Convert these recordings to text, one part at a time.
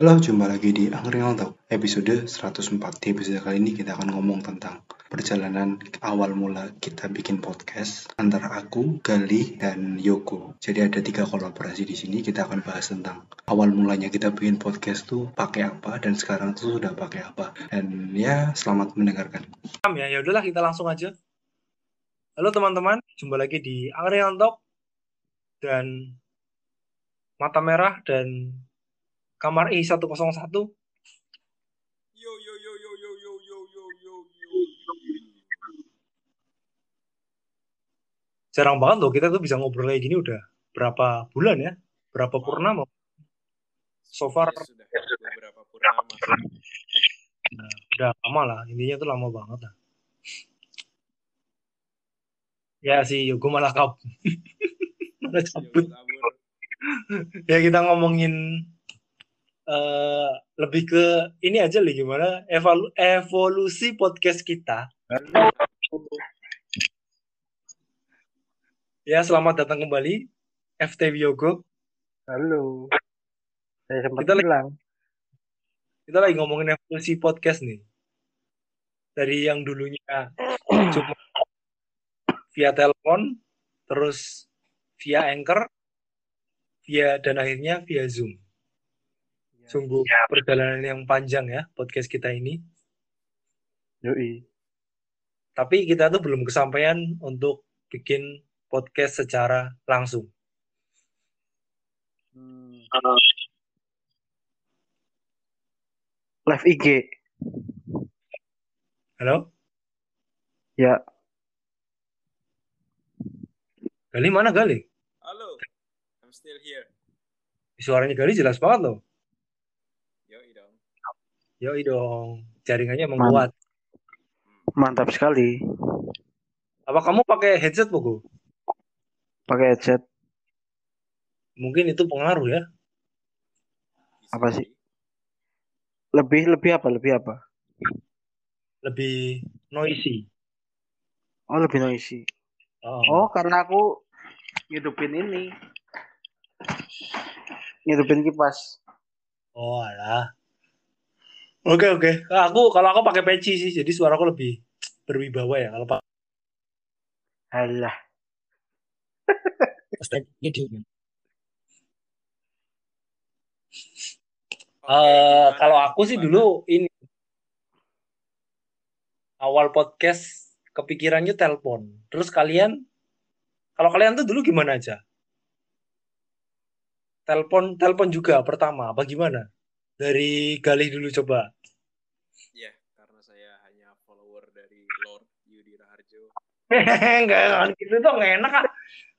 Halo, jumpa lagi di Angkringan Talk episode 104. Di episode kali ini kita akan ngomong tentang perjalanan awal mula kita bikin podcast antara aku, Gali, dan Yoko. Jadi ada tiga kolaborasi di sini. Kita akan bahas tentang awal mulanya kita bikin podcast tuh pakai apa dan sekarang tuh sudah pakai apa. Dan ya, selamat mendengarkan. ya ya udahlah kita langsung aja halo teman-teman jumpa lagi di Angkringan Talk dan mata merah dan kamar I 101 Yo yo yo yo yo yo yo yo yo yo yo. jarang banget loh kita tuh bisa ngobrol kayak gini udah berapa bulan ya? Berapa purnama so far. Ya, sudah. Beberapa purnama. nah, udah lama lah. Intinya tuh lama banget lah. Ya sih Yogo malah kap malah cabut. ya kita ngomongin eh lebih ke ini aja nih gimana evalu- evolusi podcast kita. Ya selamat datang kembali FT Yogo. Halo. Saya sempat Kita lagi- bilang. Kita lagi ngomongin evolusi podcast nih. Dari yang dulunya cuma via telepon, terus via Anchor, via dan akhirnya via Zoom. Sungguh perjalanan yang panjang ya podcast kita ini. Yoi. Tapi kita tuh belum kesampaian untuk bikin podcast secara langsung. Hmm. Live IG. Halo? Ya. Gali mana Gali? Halo. I'm still here. Suaranya Gali jelas banget loh. Yoi dong. Jaringannya kuat. Mantap sekali. Apa kamu pakai headset, Bogo? Pakai headset. Mungkin itu pengaruh ya. Apa sih? Lebih lebih apa? Lebih apa? Lebih noisy. Oh, lebih noisy. Oh. Oh, karena aku ngidupin ini. Ngidupin kipas. Oh, alah. Oke, oke. Nah, Aku kalau aku pakai peci sih, jadi suaraku lebih berwibawa ya kalau pakai Halah. gitu. Eh, gimana? kalau aku sih dulu ini awal podcast kepikirannya telepon. Terus kalian, kalau kalian tuh dulu gimana aja? Telepon, telepon juga pertama, apa gimana? Dari Galih dulu coba. Ya, karena saya hanya follower dari Lord Yudi Raharjo. Enggak, enggak gitu tuh nggak enak ah.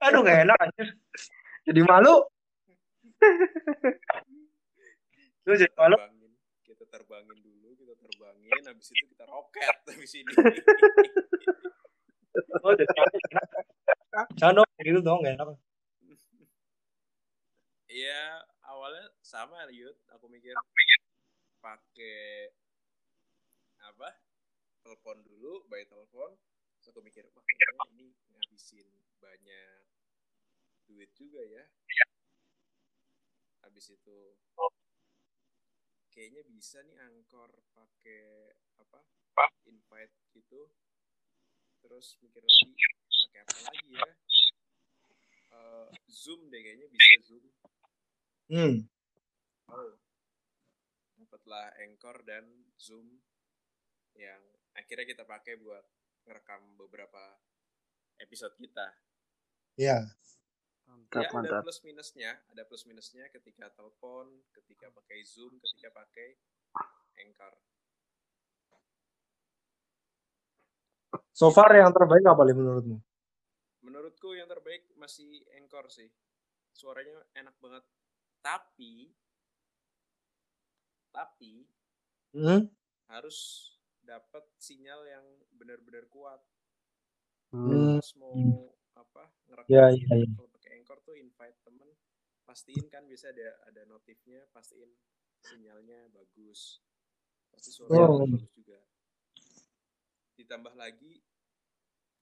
Aduh nggak enak anjir. Jadi malu. Lu jadi malu. Terbangin. Kita terbangin dulu, kita terbangin, habis itu kita roket habis ini. Oh, jadi malu. Jangan dong, gitu dong nggak enak. Iya, awalnya sama Yud, aku mikir pakai apa? Telepon dulu, by telepon. Terus aku mikir, wah ini ngabisin banyak duit juga ya. Habis itu kayaknya bisa nih angkor pakai apa? Invite gitu. Terus mikir lagi pakai apa lagi ya? Eh, Zoom deh kayaknya bisa Zoom. Hmm. Oh. Dapatlah Anchor dan Zoom yang akhirnya kita pakai buat ngerekam beberapa episode kita. Ya. Mantap, ya ada mantap. plus minusnya, ada plus minusnya ketika telepon, ketika pakai Zoom, ketika pakai Anchor. So far yang terbaik apa Li, menurutmu? Menurutku yang terbaik masih Anchor sih. Suaranya enak banget. Tapi tapi Hmm? harus dapat sinyal yang benar-benar kuat Hmm. pas mau apa ngerekam Ya, ya, ya. kalau pakai Anchor tuh invite temen pastiin kan bisa ada ada notifnya pastiin sinyalnya bagus pasti suaranya Oh. bagus juga ditambah lagi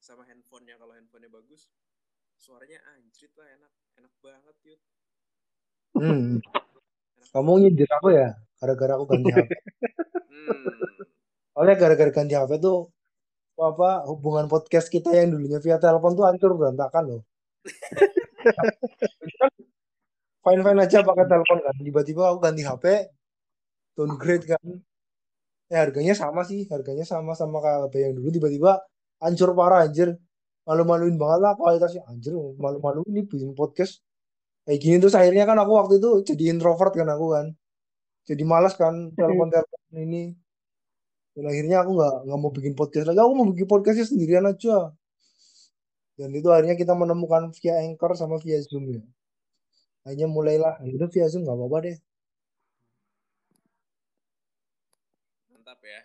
sama handphonenya kalau handphonenya bagus suaranya anjrit lah enak enak banget yud Hmm. Kamu nyindir aku ya? Gara-gara aku ganti HP. hmm. Oleh gara-gara ganti HP tuh apa hubungan podcast kita yang dulunya via telepon tuh hancur berantakan loh. Fine fine aja pakai telepon kan. Tiba-tiba aku ganti HP, downgrade kan. Ya harganya sama sih, harganya sama sama kayak HP yang dulu. Tiba-tiba hancur parah anjir. Malu-maluin banget lah kualitasnya anjir. Malu-maluin ini bikin podcast kayak gini terus akhirnya kan aku waktu itu jadi introvert kan aku kan. Jadi malas kan telepon-telepon ini. Dan akhirnya aku nggak nggak mau bikin podcast lagi. Aku mau bikin podcastnya sendirian aja. Dan itu akhirnya kita menemukan via Anchor sama via Zoom ya. Akhirnya mulailah. Ya udah via Zoom nggak apa-apa deh. mantap ya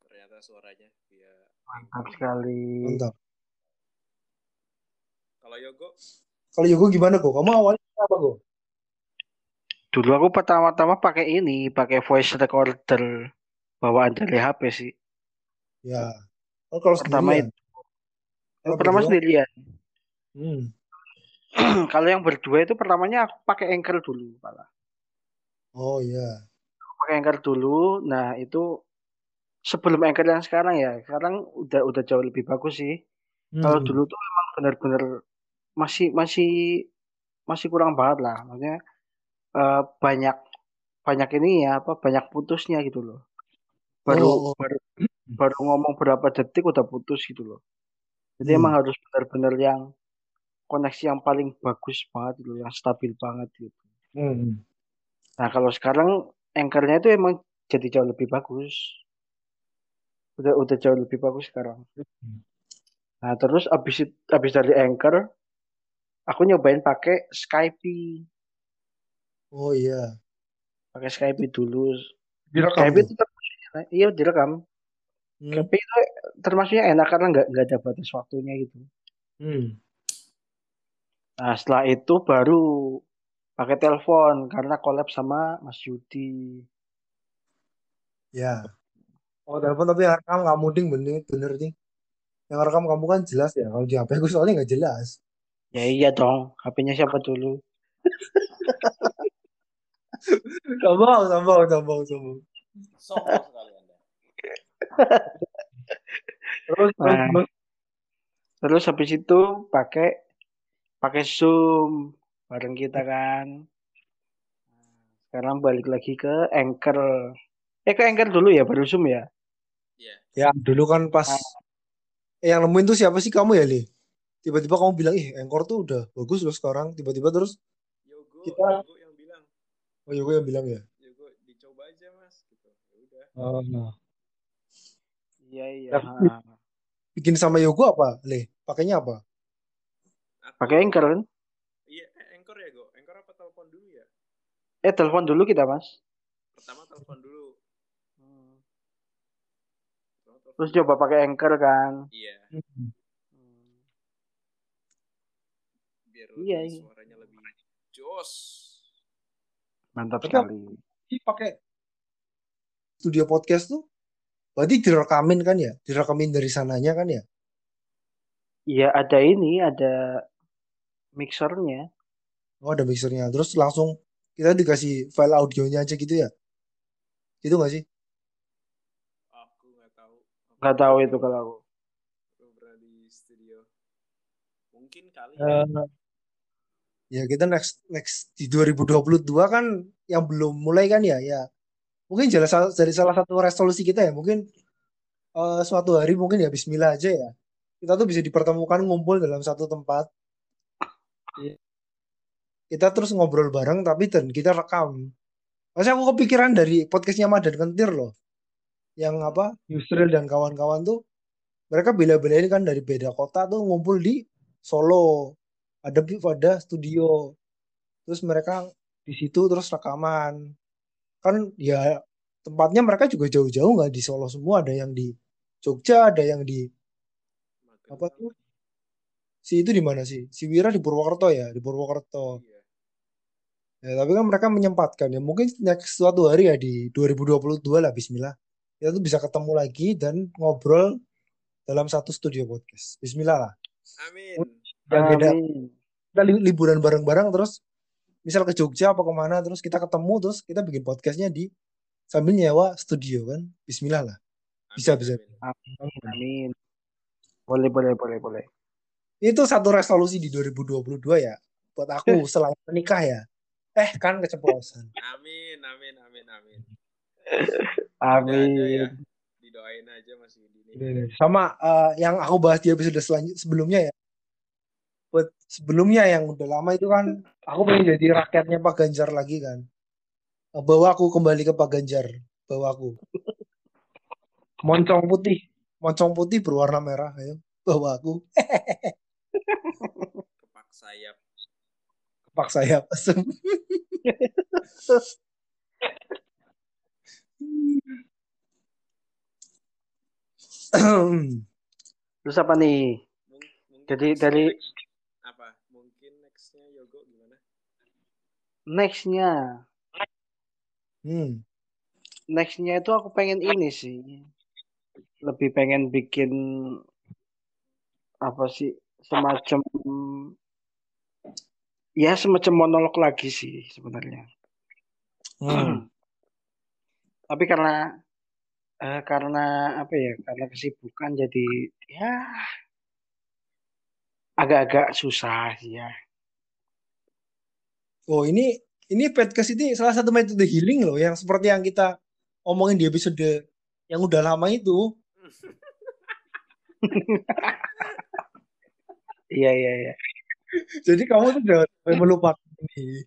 ternyata suaranya via Mantap sekali. Mantap. kalau Yogo Kalau Yogo gimana kok? Kamu awalnya apa kok? Dulu aku pertama-tama pakai ini, pakai voice recorder bawaan dari HP sih. Ya. Oh, kalau Pertama sendirian. Kalau Pertama berdua? sendirian. Hmm. Kalau yang berdua itu pertamanya aku pakai Anchor dulu, malah. Oh iya. Pakai Anchor dulu. Nah, itu sebelum Anchor yang sekarang ya. Sekarang udah udah jauh lebih bagus sih. Kalau Hmm. dulu tuh emang benar-benar masih masih masih kurang banget lah. Maksudnya eh, banyak banyak ini ya apa banyak putusnya gitu loh. Baru Oh, baru baru ngomong berapa detik udah putus gitu loh. Jadi Hmm. emang harus benar-benar yang koneksi yang paling bagus banget gitu, yang stabil banget gitu. Hmm. Nah, kalau sekarang Anchor-nya itu emang jadi jauh lebih bagus. Udah udah jauh lebih bagus sekarang. Hmm. Nah, terus abis abis dari Anchor, aku nyobain pakai Skype, Oh iya. pakai Skype dulu. Direkam Skype itu termasuknya, iya direkam. Hmm. Skype itu termasuknya enak karena nggak nggak ada batas waktunya gitu. Hmm. Nah, setelah itu baru pakai telepon karena collab sama Mas Yudi. Ya. Oh telepon tapi yang rekam kamu ding bener bener nih. Yang rekam kamu kan jelas ya. Kalau di HP aku soalnya nggak jelas. Ya iya dong, HP-nya siapa dulu? Sombong, sombong, sombong, sombong. sombong sekali anda Terus, terus, Nah. terus. Terus habis itu pakai pakai Zoom bareng kita kan. Sekarang balik lagi ke Anchor. Eh ke Anchor dulu ya, baru Zoom ya. Iya. Ya dulu kan pas Ah. eh, yang nemuin tuh siapa sih kamu ya Li? Tiba-tiba kamu bilang ih Anchor tuh udah bagus loh sekarang. Tiba-tiba terus Yogo Kita- Yogo yang bilang oh Yogo yang bilang ya. Yogo dicoba aja mas gitu ya udah Oh, Iya iya. Ah. bikin sama Yogo apa, Le? Pakainya apa? Pakai Anchor kan? iya eh, Anchor ya go Anchor apa telepon dulu ya Eh telepon dulu kita mas. pertama telepon dulu telepon Terus coba pakai Anchor kan. iya Hmm. Iya, iya. suaranya lebih jos Mantap Tapi- sekali. Pakai studio podcast tuh berarti direkamin kan ya? Direkamin dari sananya kan ya? Iya ada ini, ada mixernya. Oh ada mixernya. Terus langsung kita dikasih file audionya aja gitu ya? Gitu nggak sih? aku nggak tahu Nggak tahu itu kalau aku. belum pernah di studio mungkin kali Eh, ya ya kita next next di 2022 kan yang belum mulai kan ya ya. Mungkin jelas dari salah satu resolusi kita ya mungkin eh, suatu hari mungkin ya Bismillah aja ya. Kita tuh bisa dipertemukan ngumpul dalam satu tempat. Kita terus ngobrol bareng tapi dan kita rekam. Masih aku kepikiran dari podcastnya Madan Kentir loh. Yang apa Yusril dan kawan-kawan tuh mereka bela-belain kan dari beda kota tuh ngumpul di Solo ada ada studio. Terus mereka di situ terus rekaman. Kan ya tempatnya mereka juga jauh-jauh nggak di Solo semua. Ada yang di Jogja ada yang di apa tuh? Si itu di mana sih? Si Wira di Purwokerto ya? Di Purwokerto. Iya. ya tapi kan mereka menyempatkan. Ya mungkin next suatu hari ya di 2022 lah Bismillah. Kita tuh bisa ketemu lagi dan ngobrol dalam satu studio podcast. Bismillah lah. Amin. Yang beda. Amin. Kita li- liburan bareng-bareng terus misal ke Jogja apa ke mana terus kita ketemu terus kita bikin podcastnya di sambil nyewa studio kan Bismillah lah Bisa, bisa. amin. Amin. Boleh, boleh, boleh, boleh. itu satu resolusi di 2022 ya buat aku selain menikah ya eh kan keceplosan Amin, amin, amin, amin. Amin. Ada ya. Didoain aja masih ini. sama eh, yang aku bahas di episode selanjutnya sebelumnya ya buat sebelumnya yang udah lama itu kan aku pengen jadi rakyatnya Pak Ganjar lagi kan. Bawa aku kembali ke Pak Ganjar bawa aku. Moncong putih. Moncong putih berwarna merah ayo bawa aku. Kepak sayap. kepak sayap asem Terus apa nih? Jadi dari- next- apa? Mungkin nextnya Yogo gimana? Nextnya, hmm. nextnya itu aku pengen ini sih. Lebih pengen bikin apa sih? Semacam ya semacam monolog lagi sih sebenarnya. Hmm. Tapi karena eh, karena apa ya? Karena kesibukan jadi ya agak-agak susah sih ya. Oh ini ini podcast ini salah satu metode healing loh yang seperti yang kita omongin di episode yang udah lama itu. Iya iya iya. Jadi kamu tuh jangan melupakan ini.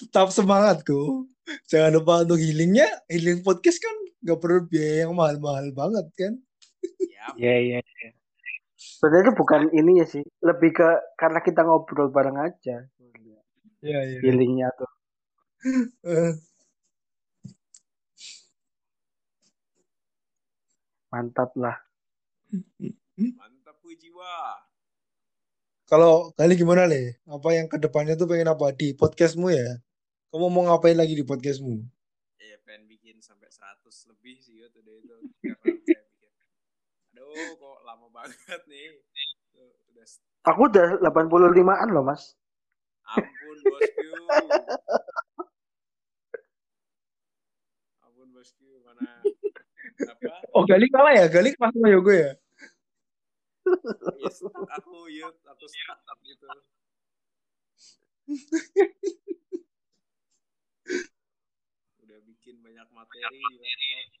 Tetap semangatku. Jangan lupa untuk healingnya. Healing podcast kan nggak perlu biaya yang mahal-mahal banget kan. Iya iya. iya. Sebenarnya bukan ini ya sih, lebih ke karena kita ngobrol bareng aja. Iya iya. Feelingnya tuh. Eh, Mantap lah. Mantap jiwa. Kalau kali gimana le? Apa yang ke depannya tuh pengen apa di podcastmu ya? Kamu mau ngapain lagi di podcastmu? Ya pengen bikin sampai 100 lebih sih ya udah itu. Aduh kok lama banget nih. Tuh, udah s- Aku udah 85-an loh, Mas. Bosku. Ampun bosku mana apa? Oh Gali kalah ya? Gali pas sama Yogo ya? Aku yuk, aku stuck gitu. Udah bikin banyak materi laptop.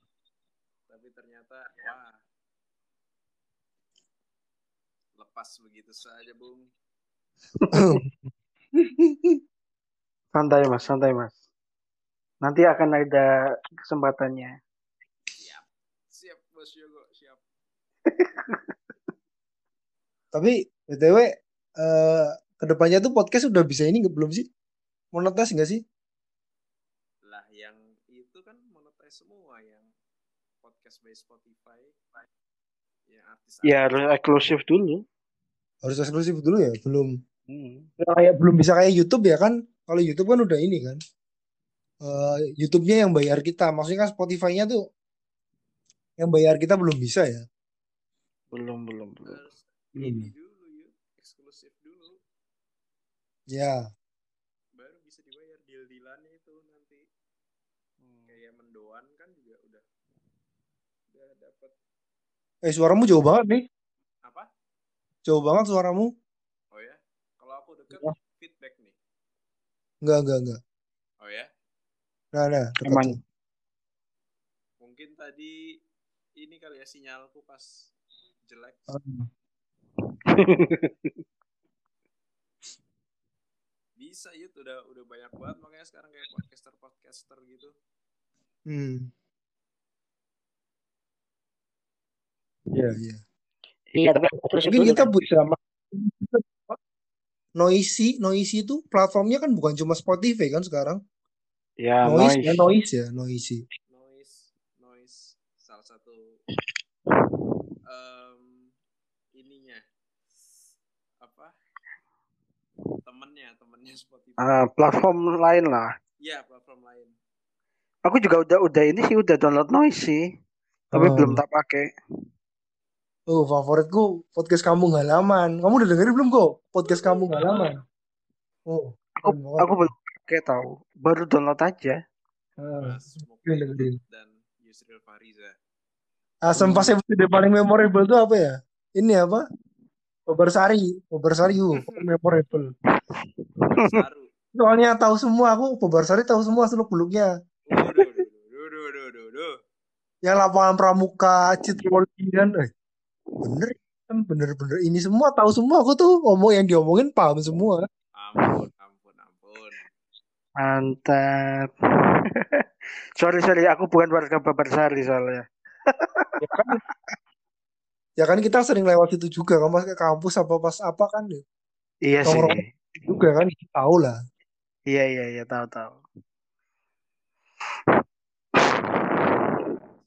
Tapi ternyata wah lepas begitu saja, Bung. Santai, Mas. Santai, Mas. Nanti akan ada kesempatannya. Siap. Siap, Bos Yogo, siap. Tapi BTW eh ke depannya tuh podcast udah bisa ini nggak belum sih? Monetas nggak sih? Lah yang itu kan monetize semua yang podcast by Spotify. Yang artis Ya harus eksklusif dulu. Harus eksklusif dulu ya? Belum. Hmm. Ya, kayak belum bisa kayak YouTube ya kan? Kalau YouTube kan udah ini kan. Eh YouTube-nya yang bayar kita. Maksudnya kan Spotify-nya tuh yang bayar kita belum bisa ya. Belum, belum, belum. ini eksklusif dulu. Ya. Baru bisa dibayar deal-dealannya itu nanti. Hmm. Kayak mendoan kan juga udah udah dapat Eh suaramu jauh banget nih. apa? Jauh banget suaramu. Oh ya, aku deket Ya. feedback nih. Enggak, enggak, enggak. Oh ya, Nah, nah, tuh. mungkin tadi ini kali ya sinyalku pas jelek. Bisa yuk udah udah banyak banget makanya sekarang kayak podcaster podcaster gitu. Hmm. Iya, iya. Iya, tapi eksklusif Mungkin kita kan. bisa Noisy, Noisy itu platformnya kan bukan cuma Spotify kan sekarang. Ya, noise, noise. ya noise ya noisy noise noise salah satu em, ininya apa temennya temennya Spotify Ah, platform lain lah. ya platform lain Aku juga udah udah ini sih udah download noise sih. Tapi Oh. belum tak pakai. Oh favoritku podcast kampung halaman. Kamu udah dengerin belum kok? Podcast kampung halaman? Oh Aku banget. aku belum pakai tahu. Baru download aja. Ah, dan Yusril Fariza. Asam pas episode paling memorable tuh apa ya? Ini apa? Bobarsari Bobarsari yuk memorable. Saru soalnya tahu semua aku Bobarsari tahu semua seluk beluknya yang lapangan pramuka Citroli dan eh, bener kan bener-bener ini semua tahu semua aku tuh ngomong yang diomongin paham semua Ampun, ampun, ampun. Mantap. sorry sorry, aku bukan warga Babarsari soalnya. ya kan ya kan kita sering lewat itu juga kan pas ke kampus apa pas apa kan Iya sih. Juga kan tahu lah Iya iya iya tahu tahu.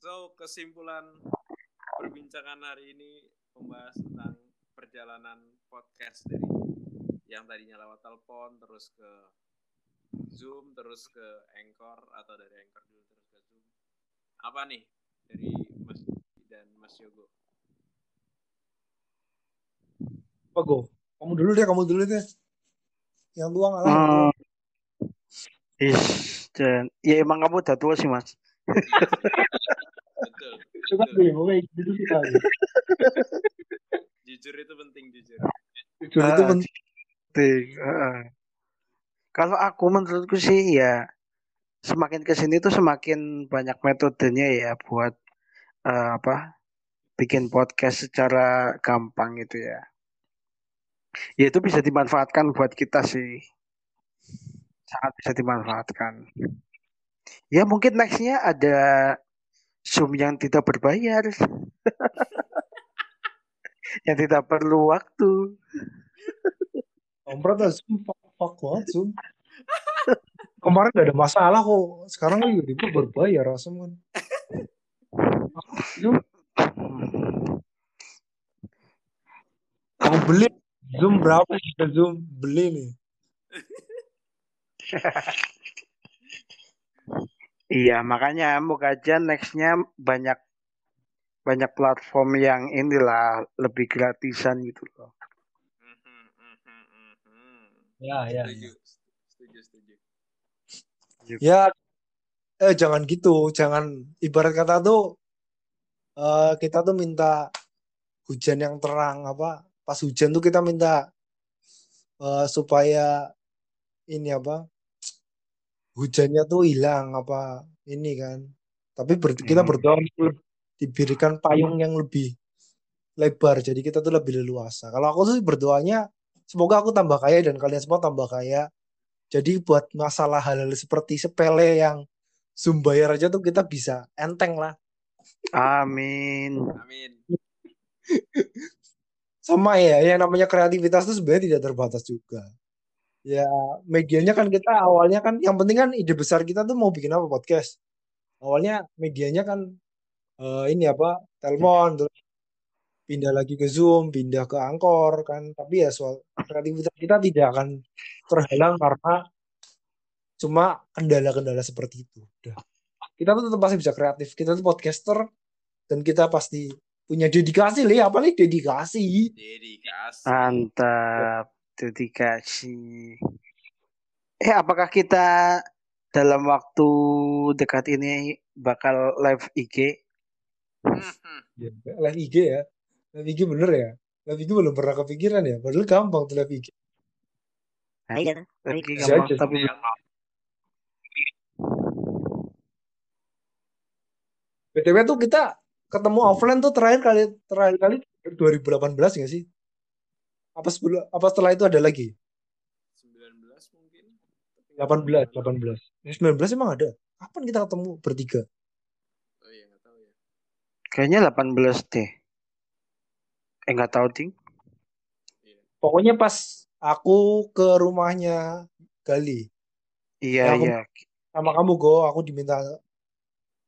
So, kesimpulan perbincangan hari ini membahas tentang perjalanan podcast dari yang tadinya lewat telepon terus ke Zoom terus ke Anchor atau dari Anchor dulu terus ke Zoom. Apa nih dari Mas dan Mas Yogo? apa go kamu dulu deh kamu dulu deh yang tua ngalah Hmm. Is, dan ya emang kamu udah tua sih mas. Coba deh, pokoknya gitu sih. Jujur itu penting jujur. Jujur itu Ah, penting. Kalau aku menurutku sih ya semakin ke sini tuh semakin banyak metodenya ya buat eh, apa bikin podcast secara gampang gitu ya. Ya itu bisa dimanfaatkan buat kita sih. Sangat bisa dimanfaatkan. Ya mungkin nextnya ada Zoom yang tidak berbayar. yang tidak perlu waktu. Kampret lah Zoom, fuck, banget Zoom. Kemarin gak ada masalah kok. Sekarang lagi tiba berbayar asem kan. Zoom, kamu beli Zoom berapa Zoom beli nih? Iya, makanya moga aja nextnya banyak banyak platform yang inilah lebih gratisan gitu loh. Mhm, mhm, mhm. Ya, ya. Setuju, setuju, setuju. Ya, eh jangan gitu, jangan ibarat kata tuh eh, kita tuh minta hujan yang terang apa? Pas hujan tuh kita minta eh, supaya ini apa? Hujannya tuh hilang apa ini kan. Tapi ber- kita Hmm. berdoa diberikan payung yang lebih lebar, jadi kita tuh lebih leluasa. Kalau aku sih berdoanya semoga aku tambah kaya dan kalian semua tambah kaya. Jadi buat masalah hal-hal seperti sepele yang Zoom bayar aja tuh kita bisa enteng lah. Amin. Amin. Sama ya, yang namanya kreativitas tuh sebenarnya tidak terbatas juga. Ya, medianya kan kita awalnya kan yang penting kan ide besar kita tuh mau bikin apa podcast. Awalnya medianya kan eh, ini apa? Telepon, terus pindah lagi ke Zoom, pindah ke Anchor kan. Tapi ya soal kreativitas kita tidak akan terhalang karena cuma kendala-kendala seperti itu. Udah. Kita tuh tetap pasti bisa kreatif. Kita tuh podcaster dan kita pasti punya dedikasi li apa nih dedikasi. Dedikasi. Mantap. Dedikasi. Eh, apakah kita dalam waktu dekat ini bakal live IG? Ya, live IG ya. Live IG bener ya. Live IG belum pernah kepikiran ya. Padahal gampang tuh live IG. Nah, iya, live IG Bisa gampang, tapi BTW tuh kita ketemu offline tuh terakhir kali terakhir kali 2018 nggak sih? Apa sebelum apa setelah itu ada lagi? 19 mungkin. 18, 18. Ini 19 emang ada. Kapan kita ketemu bertiga? Oh iya, nggak tahu ya. kayaknya 18 deh. Eh, nggak tahu, Ding. Iya. Pokoknya pas aku ke rumahnya Gali. Iya, aku- iya. sama kamu go aku diminta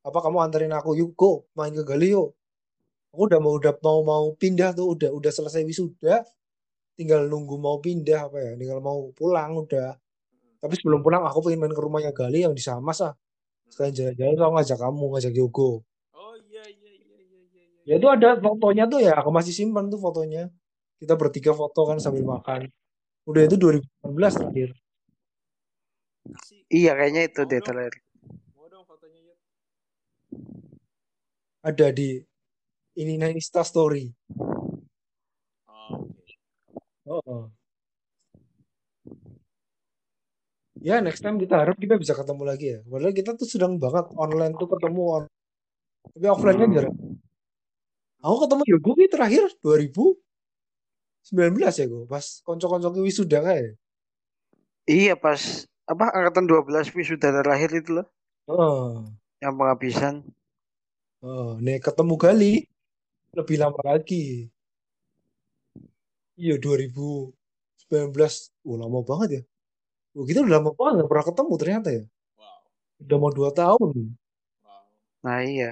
apa kamu anterin aku yuk go main ke Gali yuk aku udah mau udah mau mau pindah tuh udah udah selesai wisuda tinggal nunggu mau pindah apa ya tinggal mau pulang udah tapi sebelum pulang aku pengen main ke rumahnya Gali yang di Samas ah sekalian jalan-jalan aku ngajak kamu ngajak Yogo Oh iya iya iya iya iya. iya. ya itu ada fotonya tuh ya aku masih simpan tuh fotonya kita bertiga foto kan sambil makan udah itu 2019 terakhir. Iya kayaknya itu deh terakhir. Mau dong fotonya Yud. ada di ini Insta Story. Oh. Ya, next time kita harap kita bisa ketemu lagi ya. Padahal kita tuh sedang banget online tuh ketemu on. Tapi offline-nya Hmm. jarang. Aku ketemu Yogo ki terakhir 2019 ya gue. Pas konco-konco wisuda kayak. Iya pas apa angkatan 12 wisuda terakhir itu loh Oh. yang penghabisan. Oh, nih ketemu Gali lebih lama lagi. Iya 2019. Oh, lama banget ya. Oh, kita udah lama banget gak pernah ketemu ternyata ya. Wow. Udah mau dua tahun. Wow. Nah iya.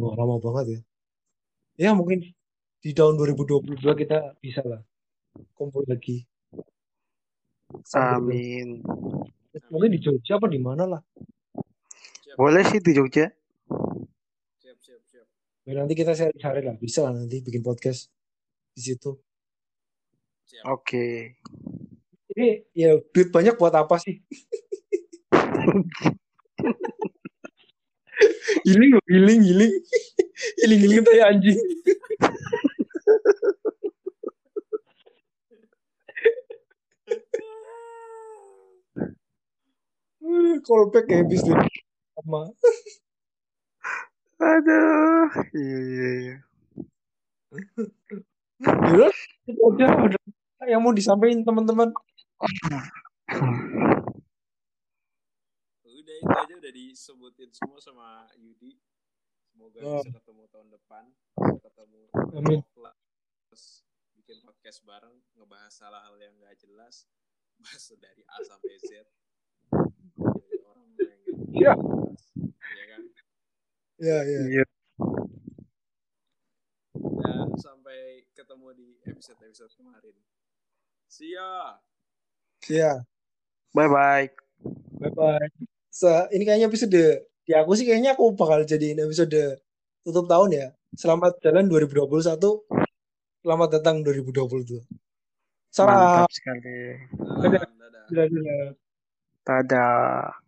Wah, lama banget ya. Ya mungkin di tahun 2022 kita bisa lah kumpul lagi. Sambil- Amin. Mungkin di Jogja apa di mana lah. Siap. Boleh sih di Jogja. Siap siap siap. Ya, nanti kita cari-cari lah. Bisa lah nanti bikin podcast di situ. Oke. Ini ya duit banyak buat apa sih? Healing, loh, healing, healing. Healing, healing kayak anjing. Callback ya habis duit sama. Aduh. Iya iya iya. Yaudah, itu aja ada yang mau disampaikan teman-teman. Udah itu aja udah disebutin semua sama Yudi. Semoga Oh. bisa ketemu tahun depan. Bisa ketemu Amin. Terus bikin podcast bareng ngebahas hal-hal yang gak jelas. Bahas dari A sampai Z. Dari orang yang gak Iya. jelas. Iya kan? Ya, ya. Iya. Dan sampai ketemu di episode-episode kemarin. See ya. Ya. Bye bye. Bye bye. Se ini kayaknya episode di aku sih kayaknya aku bakal jadiin episode tutup tahun ya. Selamat jalan 2021. Selamat datang 2022. Salam. Mantap sekali. Dadah. Dadah. Dadah. Dadah.